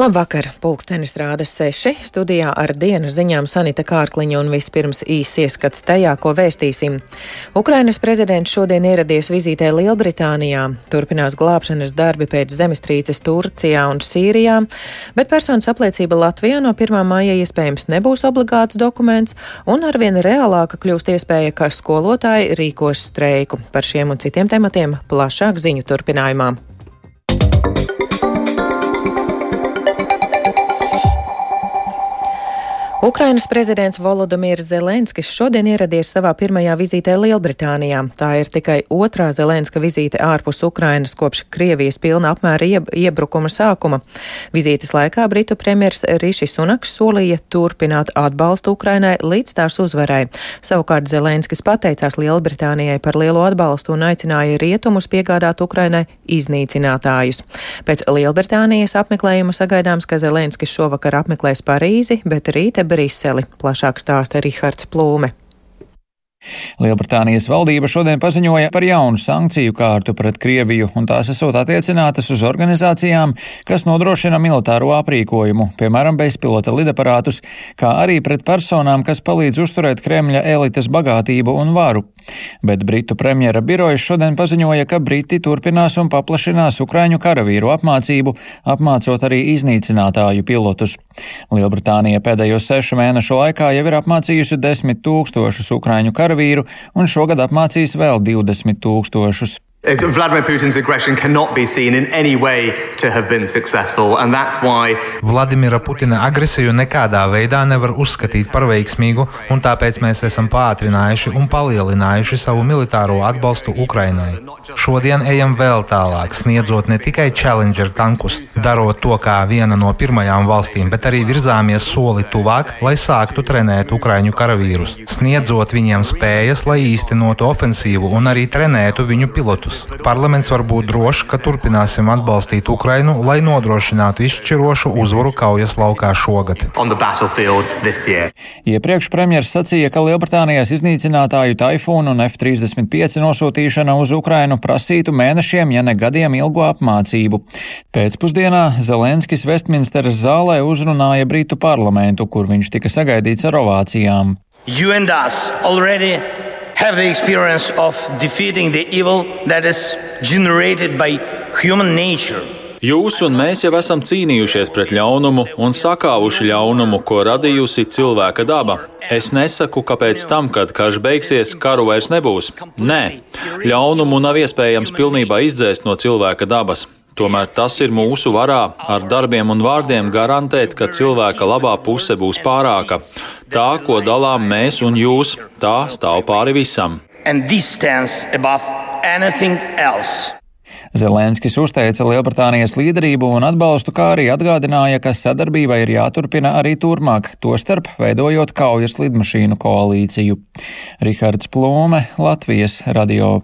Labvakar! Pulkstenis rāda seši. Studijā ar dienas ziņām Sanita Kārkliņa un vispirms īsts ieskats tajā, ko vēstīsim. Ukrainas prezidents šodien ieradies vizītē Lielbritānijā. Turpinās glābšanas darbi pēc zemestrīces Turcijā un Sīrijā, bet personas apliecība Latvijā no 1. māja iespējams nebūs obligāts dokuments, un arvien reālāka kļūst iespēja, ka skolotāji rīkos streiku. Par šiem un citiem tematiem plašāk ziņu turpinājumā. Ukrainas prezidents Volodimirs Zelenskis šodien ieradies savā pirmajā vizītē Lielbritānijā. Tā ir tikai otrā Zelenska vizīte ārpus Ukrainas kopš Krievijas pilna apmēra ieb iebrukuma sākuma. Vizītes laikā Britu premjers Rišis Sunaks solīja turpināt atbalstu Ukrainai līdz tās uzvarai. Savukārt Zelenskis pateicās Lielbritānijai par lielo atbalstu un aicināja rietumus piegādāt Ukrainai iznīcinātājus. Pēc Lielbritānijas apmeklējuma sagaidāms, ka Zelenskis šovakar apmeklēs Parīzi, bet rīta Briseli. Plašāk stāsta Rihards Plūme. Lielbritānijas valdība šodien paziņoja par jaunu sankciju kārtu pret Krieviju, un tās esot attiecinātas uz organizācijām, kas nodrošina militāro aprīkojumu, piemēram, bezpilota lidaparātus, kā arī pret personām, kas palīdz uzturēt Kremļa elites bagātību un varu. Bet Britu premjera birojas šodien paziņoja, ka Briti turpinās un paplašinās Ukraiņu karavīru apmācību, apmācot arī iznīcinātāju pilotus. Lielbritānija pēdējo sešu mēnešu laikā jau ir apmācījusi desmit tūkstošus Ukraiņu karavīru karavīru un šogad apmācīs vēl 20 tūkstošus. Vladimir Putin's aggression cannot be seen in any way to have been successful, and that's why Vladimira Putina agresiju nekādā veidā nevar uzskatīt par veiksmīgu, un tāpēc mēs esam pātrinājuši un palielinājuši savu militāro atbalstu Ukrainai. Šodien ejam vēl tālāk, sniedzot ne tikai Challenger tankus, darot to kā viena no pirmajām valstīm, bet arī virzāmies soli tuvāk, lai sāktu trenēt Ukraiņu karavīrus, sniedzot viņiem spējas, lai īstenotu ofensīvu un arī trenētu viņu pilotus produktus. Parlaments var būt drošs, ka turpināsim atbalstīt Ukrainu, lai nodrošinātu izšķirošu uzvaru kaujas laukā šogad. Iepriekš premjeras sacīja, ka Lielbritānijas iznīcinātāju taifūnu un F-35 nosūtīšana uz Ukrainu prasītu mēnešiem, ja ne gadiem ilgu apmācību. Pēcpusdienā Zelenskis Westminsteras zālē uzrunāja Britu parlamentu, kur viņš tika sagaidīts ar ovācijām. You and us already have the experience of defeating the evil that is generated by human nature. Jūs un mēs jau esam cīnījušies pret ļaunumu un sakāvuši ļaunumu, ko radījusi cilvēka daba. Es nesaku, ka pēc tam, kad karš beigsies, karu vairs nebūs. Nē, ļaunumu nav iespējams pilnībā izdzēst no cilvēka dabas. Tomēr tas ir mūsu varā ar darbiem un vārdiem garantēt, ka cilvēka labā puse būs pārāka. Tā, ko dalām mēs un jūs, tā stāv pāri visam. Zelenskis uzteica Lielbritānijas līderību un atbalstu, kā arī atgādināja, ka sadarbība ir jāturpina arī turpmāk, tostarp veidojot kaujas lidmašīnu koalīciju. Rihards Plūme, Latvijas radio.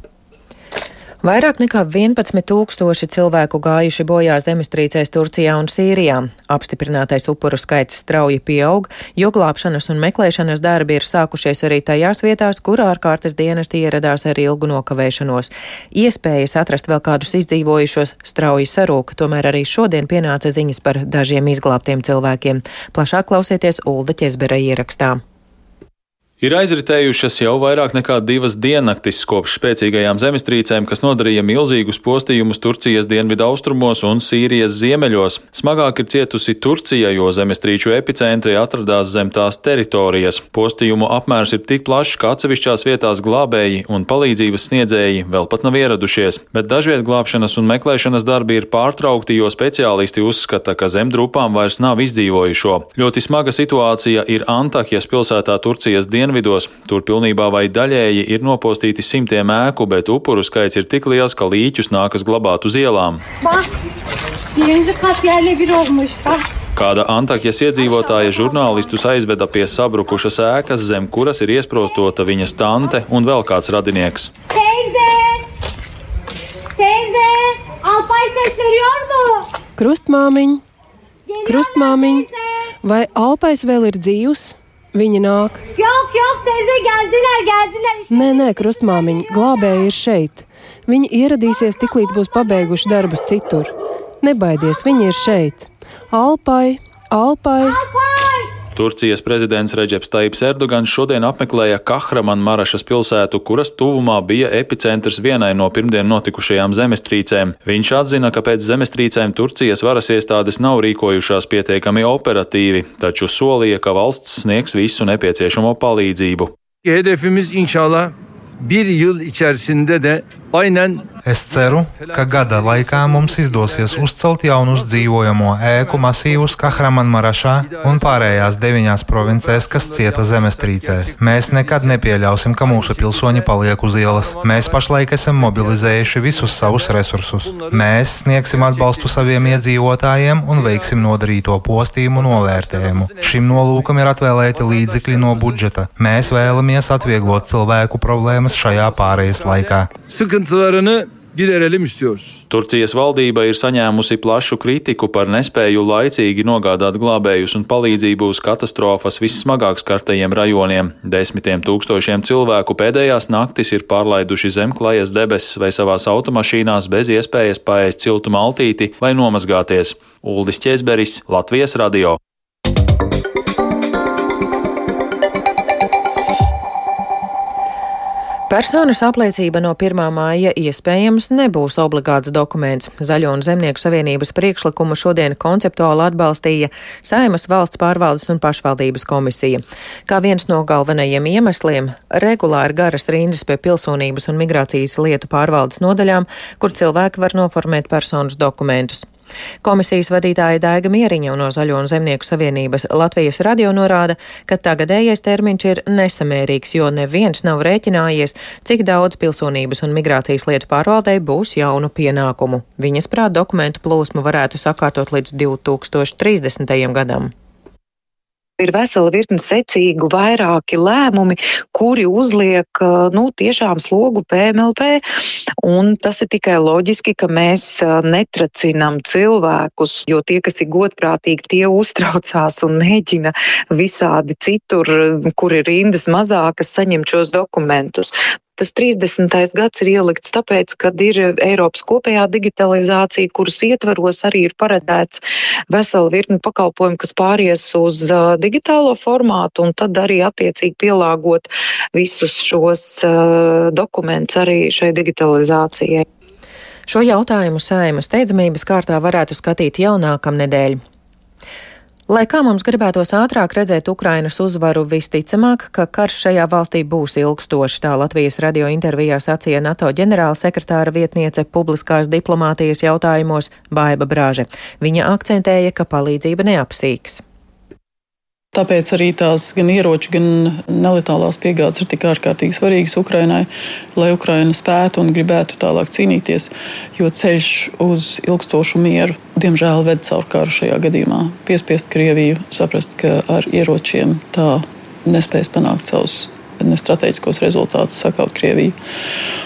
Vairāk nekā 11 tūkstoši cilvēku gājuši bojā zemestrīcēs Turcijā un Sīrijā. Apstiprinātais upuru skaits strauji pieaug, jo glābšanas un meklēšanas darbi ir sākušies arī tajās vietās, kur ārkārtas dienesti ieradās ar ilgu nokavēšanos. Iespējas atrast vēl kādus izdzīvojušos strauji sarūk, tomēr arī šodien pienāca ziņas par dažiem izglābtiem cilvēkiem. Plašāk klausieties Ulda Ķezbera ierakstā. Ir aizritējušas jau vairāk nekā divas diennaktis kopš spēcīgajām zemestrīcēm, kas nodarīja milzīgus postījumus Turcijas dienvidu austrumos un Sīrijas ziemeļos. Smagāk ir cietusi Turcija, jo zemestrīču epicentri atradās zem tās teritorijas. Postījumu apmērs ir tik plašs, ka atsevišķās vietās glābēji un palīdzības sniedzēji vēl pat nav ieradušies, bet dažviet glābšanas un meklēšanas darbi ir pārtraukti, jo speciālisti uzskata, ka zem drupām vairs nav izdzīvojušo. Ļoti smaga situācija ir Antakjas pilsētā Turcijas dienvidu dienvidos. Tur pilnībā vai daļēji ir nopostīti simtiem ēku, bet upuru skaits ir tik liels, ka līķus nākas glabāt uz ielām. Kāda Antakjas iedzīvotāja žurnālistus aizveda pie sabrukušas ēkas, zem kuras ir iesprostota viņas tante un vēl kāds radinieks. Teize! Teize! Alpai ses veriyor mu? Krustmāmiņ! Krustmāmiņ! Vai Alpais vēl ir dzīvs? Viņi nāk. Jok, jok, teize, geldiler, geldiler. Nē, nē, krustmāmiņa, glābēji ir šeit. Viņi ieradīsies tiklīdz būs pabeiguši darbus citur. Nebaidies, viņi ir šeit. Alpai, Alpai! Alpai! Turcijas prezidents Reģeps Taips Erdogans šodien apmeklēja Kahraman Marašas pilsētu, kuras tuvumā bija epicentrs vienai no pirmdien notikušajām zemestrīcēm. Viņš atzina, ka pēc zemestrīcēm Turcijas varas iestādes nav rīkojušās pietiekami operatīvi, taču solīja, ka valsts sniegs visu nepieciešamo palīdzību. Hedefimiz inşallah bir yıl içerisinde de Es ceru, ka gada laikā mums izdosies uzcelt jaunus dzīvojamo ēku masīvus Kahramanmarašā un pārējās deviņās provincēs, kas cieta zemestrīcēs. Mēs nekad nepieļausim, ka mūsu pilsoņi paliek uz ielas. Mēs pašlaik esam mobilizējuši visus savus resursus. Mēs sniegsim atbalstu saviem iedzīvotājiem un veiksim nodarīto postījumu novērtējumu. Šim nolūkam ir atvēlēti līdzekļi no budžeta. Mēs vēlamies atvieglot cilvēku problēmas šajā pārejas laikā. Sıkıntılarını giderelim istiyoruz. Turcijas valdība ir saņēmusi plašu kritiku par nespēju laicīgi nogādāt glābējus un palīdzību uz katastrofas vissmagāk skartajiem rajoniem. Desmitiem tūkstošiem cilvēku pēdējās naktis ir pārlaiduši zem klajas debesis vai savās automašīnās bez iespējas paēst ciltu maltīti vai nomazgāties. Uldis Česberis, Latvijas radio. Personas apliecība no 1. māja iespējams nebūs obligāts dokuments. Zaļo un Zemnieku savienības priekšlikumu šodien konceptuāli atbalstīja Saimas valsts pārvaldes un pašvaldības komisija. Kā viens no galvenajiem iemesliem - regulāri garas rindas pie pilsonības un migrācijas lietu pārvaldes nodaļām, kur cilvēki var noformēt personas dokumentus. Komisijas vadītāja Daiga Mieriņa no Zaļo un Zemnieku savienības Latvijas radio norāda, ka tagadējais termiņš ir nesamērīgs, jo neviens nav rēķinājies, cik daudz pilsonības un migrācijas lietu pārvaldei būs jaunu pienākumu. Viņas prāt dokumentu plūsmu varētu sakārtot līdz 2030. gadam. Ir vesela virkne secīgu vairāki lēmumi, kuri uzliek nu, tiešām slogu PMLP. Un tas ir tikai loģiski, ka mēs netracinām cilvēkus, jo tie, kas ir godprātīgi, tie uztraucās un mēģina visādi citur, kur ir rindas mazākas, saņemt šos dokumentus. Tas 30. gads ir ielikts tāpēc, ka ir Eiropas kopējā digitalizācija, kuras ietveros arī ir paredzēts vesela virkni pakalpojumu, kas pāries uz uh, digitālo formātu, un tad arī attiecīgi pielāgot visus šos uh, dokumentus arī šai digitalizācijai. Šo jautājumu saimas steidzamības kārtā varētu skatīt jau nākamnedēļ. Lai kā mums gribētos ātrāk redzēt Ukrainas uzvaru, visticamāk, ka karš šajā valstī būs ilgstošs, tā Latvijas radio intervijā sacīja NATO ģenerāla sekretāra vietniece publiskās diplomātijas jautājumos Baiba Brāže. Viņa akcentēja, ka palīdzība neapsīks. Tāpēc arī tās gan ieroči, gan neletālās piegādes ir tik ārkārtīgi svarīgas Ukrainai, lai Ukraina spētu un gribētu tālāk cīnīties. Jo ceļš uz ilgstošu mieru, diemžēl, ved caur karu šajā gadījumā. Piespiest Krieviju saprast, ka ar ieročiem tā nespēs panākt savus strateģiskos rezultātus, sakaut Krieviju.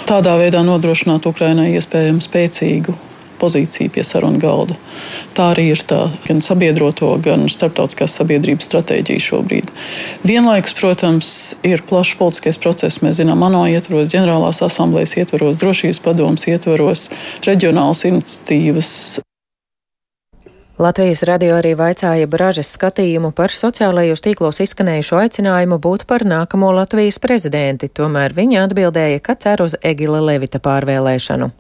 Tādā veidā nodrošināt Ukrainai iespējamu spēcīgu pozīciju pie sarunu galda. Tā arī ir tā gan sabiedroto, gan starptautiskās sabiedrības stratēģija šobrīd. Vienlaikus, protams, ir plašs politiskais process. Mēs zinām, ANO ietvaros, ģenerālās asamblējas ietvaros, drošības padomus ietvaros, reģionālas iniciatīvas. Latvijas radio arī vaicāja Bražas skatījumu par sociālajos tīklos izskanējušo aicinājumu būt par nākamo Latvijas prezidenti, tomēr viņa atbildēja, ka cer uz Egila Levita pārvēlēšanu.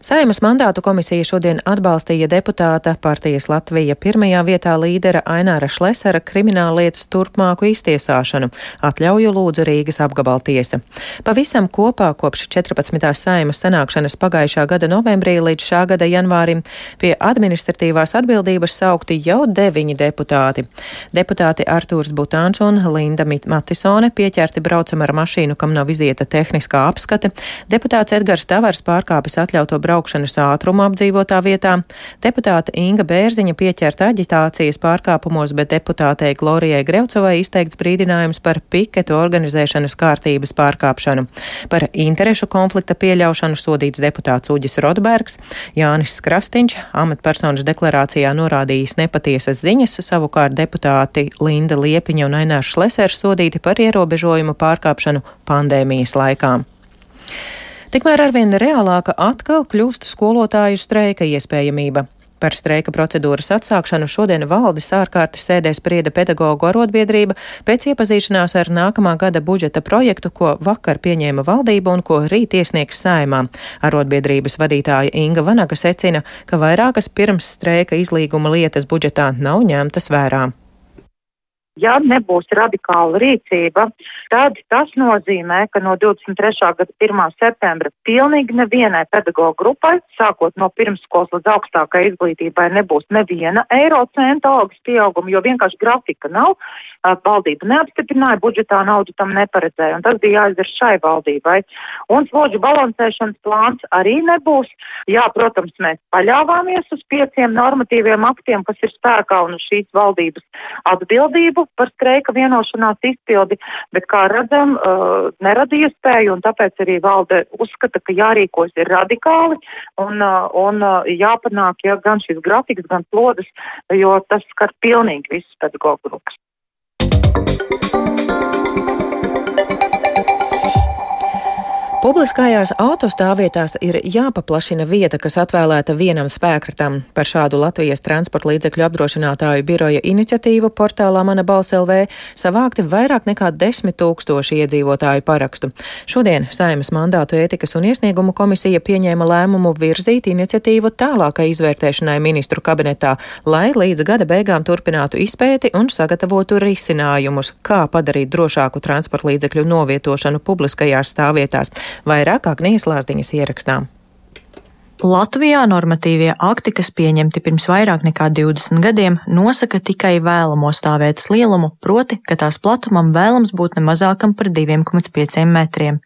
Saimas mandātu komisija šodien atbalstīja deputāta partijas Latvija pirmajā vietā līdera Aināra Šlesera krimināllietas turpmāku iztiesāšanu, atļauju lūdzu Rīgas apgabaltiesa. Pavisam kopā kopš 14. saimas sanākšanas pagājušā gada novembrī līdz šā gada janvārim pie administratīvās atbildības saukti jau deviņi deputāti. Deputāti Artūrs Butāns un Linda Matisone pieķerti braucam ar mašīnu, kam nav izieta tehniskā apskate. Deputāts Edgars Tavars pārkāpis atļauto braukšanas ātrumu apdzīvotā vietā. Deputāte Inga Bērziņa pieķerta aģitācijas pārkāpumos, bet deputātei Glorijai Grevcovai izteikts brīdinājums par piketu organizēšanas kārtības pārkāpšanu. Par interešu konflikta pieļaušanu sodīts deputāts Uģis Rodbergs, Jānis Krastīņš, amatpersonas deklarācijā norādījis nepatiesas ziņas, savukārt deputāti Linda Liepiņa un Ainārs Šlesers sodīti par ierobežojumu pārkāpšanu pandēmijas laikā. Tikmēr arvien reālāka atkal kļūst skolotāju streika iespējamība. Par streika procedūras atsākšanu šodien valdes ārkārtas sēdē sprieda pedagoģu arotbiedrība pēc iepazīšanās ar nākamā gada budžeta projektu, ko vakar pieņēma valdība un ko rīt iesniegs saimā. Arotbiedrības vadītāja Inga Vanaga secina, ka vairākas pirms streika izlīguma lietas budžetā nav ņemtas vērā. Ja nebūs radikāla rīcība, tad tas nozīmē, ka no 23. gada 1. septembra pilnīgi nevienai pedagoģu grupai, sākot no pirmskolas līdz augstākai izglītībai, nebūs neviena eiro centa algas pieauguma, jo vienkārši grafika nav. Valdība neapstiprināja, budžetā naudu tam neparedzēja, un tas bija jāizdara šai valdībai. Un slodžu balansēšanas plāns arī nebūs. Jā, protams, mēs paļāvāmies uz pieciem normatīviem aktiem, kas ir spēkā un uz šīs valdības atbildību par streika vienošanās izpildi, bet, kā redzam, uh, neradīja spēju, un tāpēc arī valde uzskata, ka jārīkos ir radikāli un, uh, un uh, jāpanāk ja, gan šis grafiks, gan slodas, jo tas skar pilnīgi visus pedagoģu grupas. Publiskajās autostāvvietās ir jāpaplašina vieta, kas atvēlēta vienam spēkratam. Par šādu Latvijas transporta līdzekļu apdrošinātāju biroja iniciatīvu portālā Mana balss LV savākti vairāk nekā desmit tūkstoši iedzīvotāju parakstu. Šodien Saimas mandātu ētikas un iesniegumu komisija pieņēma lēmumu virzīt iniciatīvu tālākai izvērtēšanai ministru kabinetā, lai līdz gada beigām turpinātu izpēti un sagatavotu risinājumus, kā padarīt drošāku transporta līdzekļu novietošanu publiskajās stāvvietās. Vairāk Agnijas Lāsdiņas ierakstām. Latvijā normatīvie akti, kas pieņemti pirms vairāk nekā 20 gadiem, nosaka tikai vēlamo stāvvietas lielumu, proti, ka tās platumam vēlams būt ne mazākam par 2,5 metriem.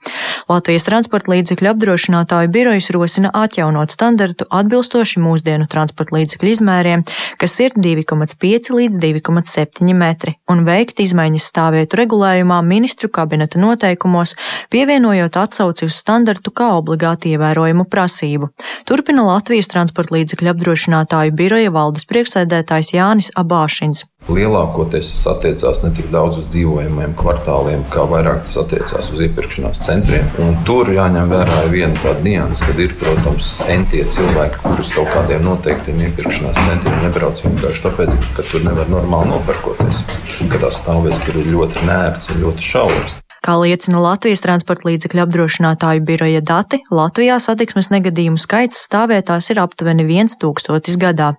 Latvijas transporta līdzekļu apdrošinātāju birojas rosina atjaunot standartu atbilstoši mūsdienu transporta līdzekļu izmēriem, kas ir 2,5 līdz 2,7 metri, un veikt izmaiņas stāvvietu regulējumā ministru kabineta noteikumos, pievienojot atsauci uz standartu kā obligāti ievērojumu prasību. Turpina Latvijas transporta līdzekļu apdrošinātāju biroja valdes priekšsēdētājs Jānis Abāšins. Lielākoties tas attiecās ne tik daudz uz dzīvojamiem kvartāliem, kā vairāk tas attiecās uz iepirkšanās centriem. Un tur jāņem vērā viena tāda nianses, kad ir, protams, entie cilvēki, kurus kaut kādiem noteiktiem iepirkšanās centriem nebrauc vienkārši tāpēc, ka tur nevar normāli nopirkoties. Ka tās stāvvietas tur ir ļoti nērts un ļoti šauras. Kā liecina Latvijas transporta līdzekļu apdrošinātāju biroja dati, Latvijā satiksmes negadījumu skaits stāvvietās ir aptuveni 1000 gadā.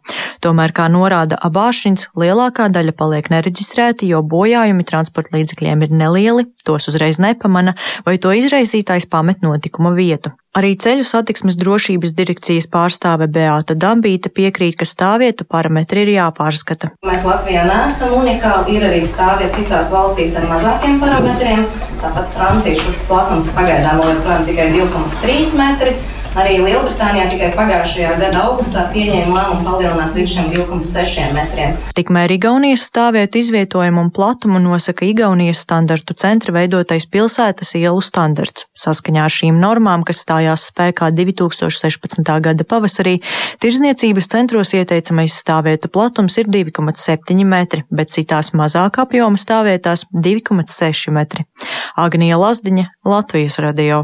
Tomēr, kā norāda Abāšins, lielākā daļa paliek nereģistrēti, jo bojājumi transporta līdzekļiem ir nelieli, tos uzreiz nepamana, vai to izraisītājs pamet notikuma vietu. Arī ceļu satiksmes drošības direkcijas pārstāve Beāta Dambīta piekrīt, ka stāvvietu parametri ir jāpārskata. Mēs Latvijā neesam unikāli, ir arī stāvvieti citās valstīs ar mazākiem parametriem. Tāpat Francijas platums pagaidām vēl joprojām tikai 2,3 metri. Arī Lielbritānijā tikai pagājušajā gada augustā pieņēma lēmumu palielināt līdz šiem 2,6 metriem. Tikmēr Igaunijas stāvvietu izvietojumu un platumu nosaka Igaunijas standartu centra veidotais pilsētas ielu standarts. Saskaņā ar šīm normām, kas stājās spēkā 2016. gada pavasarī, tirzniecības centros ieteicamais stāvvietu platums ir 2,7 metri, bet citās mazāk apjoma stāvvietās 2,6 metri. Agnija Lazdiņa, Latvijas radio.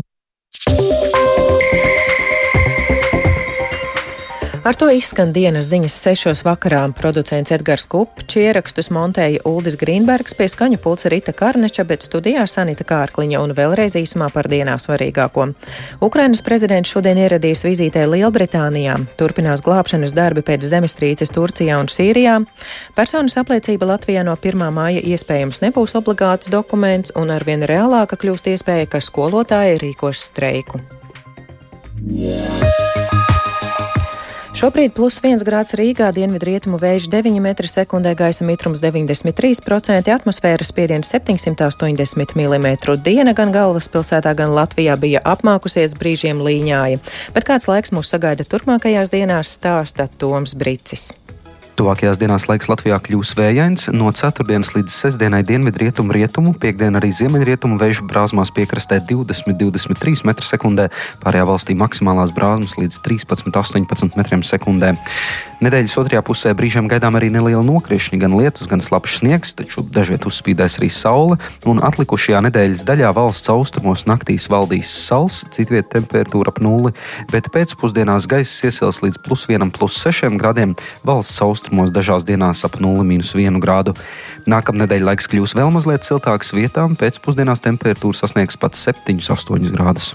Ar to izskan dienas ziņas sešos vakarā. Producents Edgars Kupčs ierakstus montēja Uldis Grīnbergs pie skaņu pulca Rita Karneča, bet studijā Sanita Kārkliņa un vēlreiz īsumā par dienā svarīgāko. Ukrainas prezidents šodien ieradīs vizītē Lielbritānijā. Turpinās glābšanas darbi pēc zemestrīces Turcijā un Sīrijā. Personas apliecība Latvijā no 1. māja iespējams nebūs obligāts dokuments un arvien reālāka kļūst iespēja, ka skolotāji rīkos streiku. Yeah. Šobrīd plus 1 grāds Rīgā, dienvidrietumu vējš 9 m2, gaisa mitrums 93%, atmosfēras spiediens 780 mm. Diena gan galvaspilsētā, gan Latvijā bija apmākusies, brīžiem līņāja. Bet kāds laiks mūs sagaida turpmākajās dienās, stāsta Toms Bricis. Tuvākajās dienās laiks Latvijā kļūs vējains, no 4. līdz 6. dienvidrietumu rietumu, piekdien arī ziemeļrietumu vēju brāzmās piekrastē 20-23 m2, pārējā valstī maksimālās brāzmas līdz 13-18 m2. Nedēļas otrajā pusē brīžiem gaidām arī neliela nokrišņa, gan lietus, gan slapjš sniegs, taču dažviet uzspīdēs arī saule, un atlikušajā nedēļas daļā valsts austrumos naktīs valdīs sals, citviet temperatūra ap nulli, bet pēcpusdienās gaiss iesils līdz plus 1, plus 6 grādiem, valsts austrumos dažās dienās ap 0,1 grādu. Nākamnedēļ laiks kļūs vēl mazliet siltāks vietām, pēcpusdienās temperatūra sasniegs pat 7-8 grādus.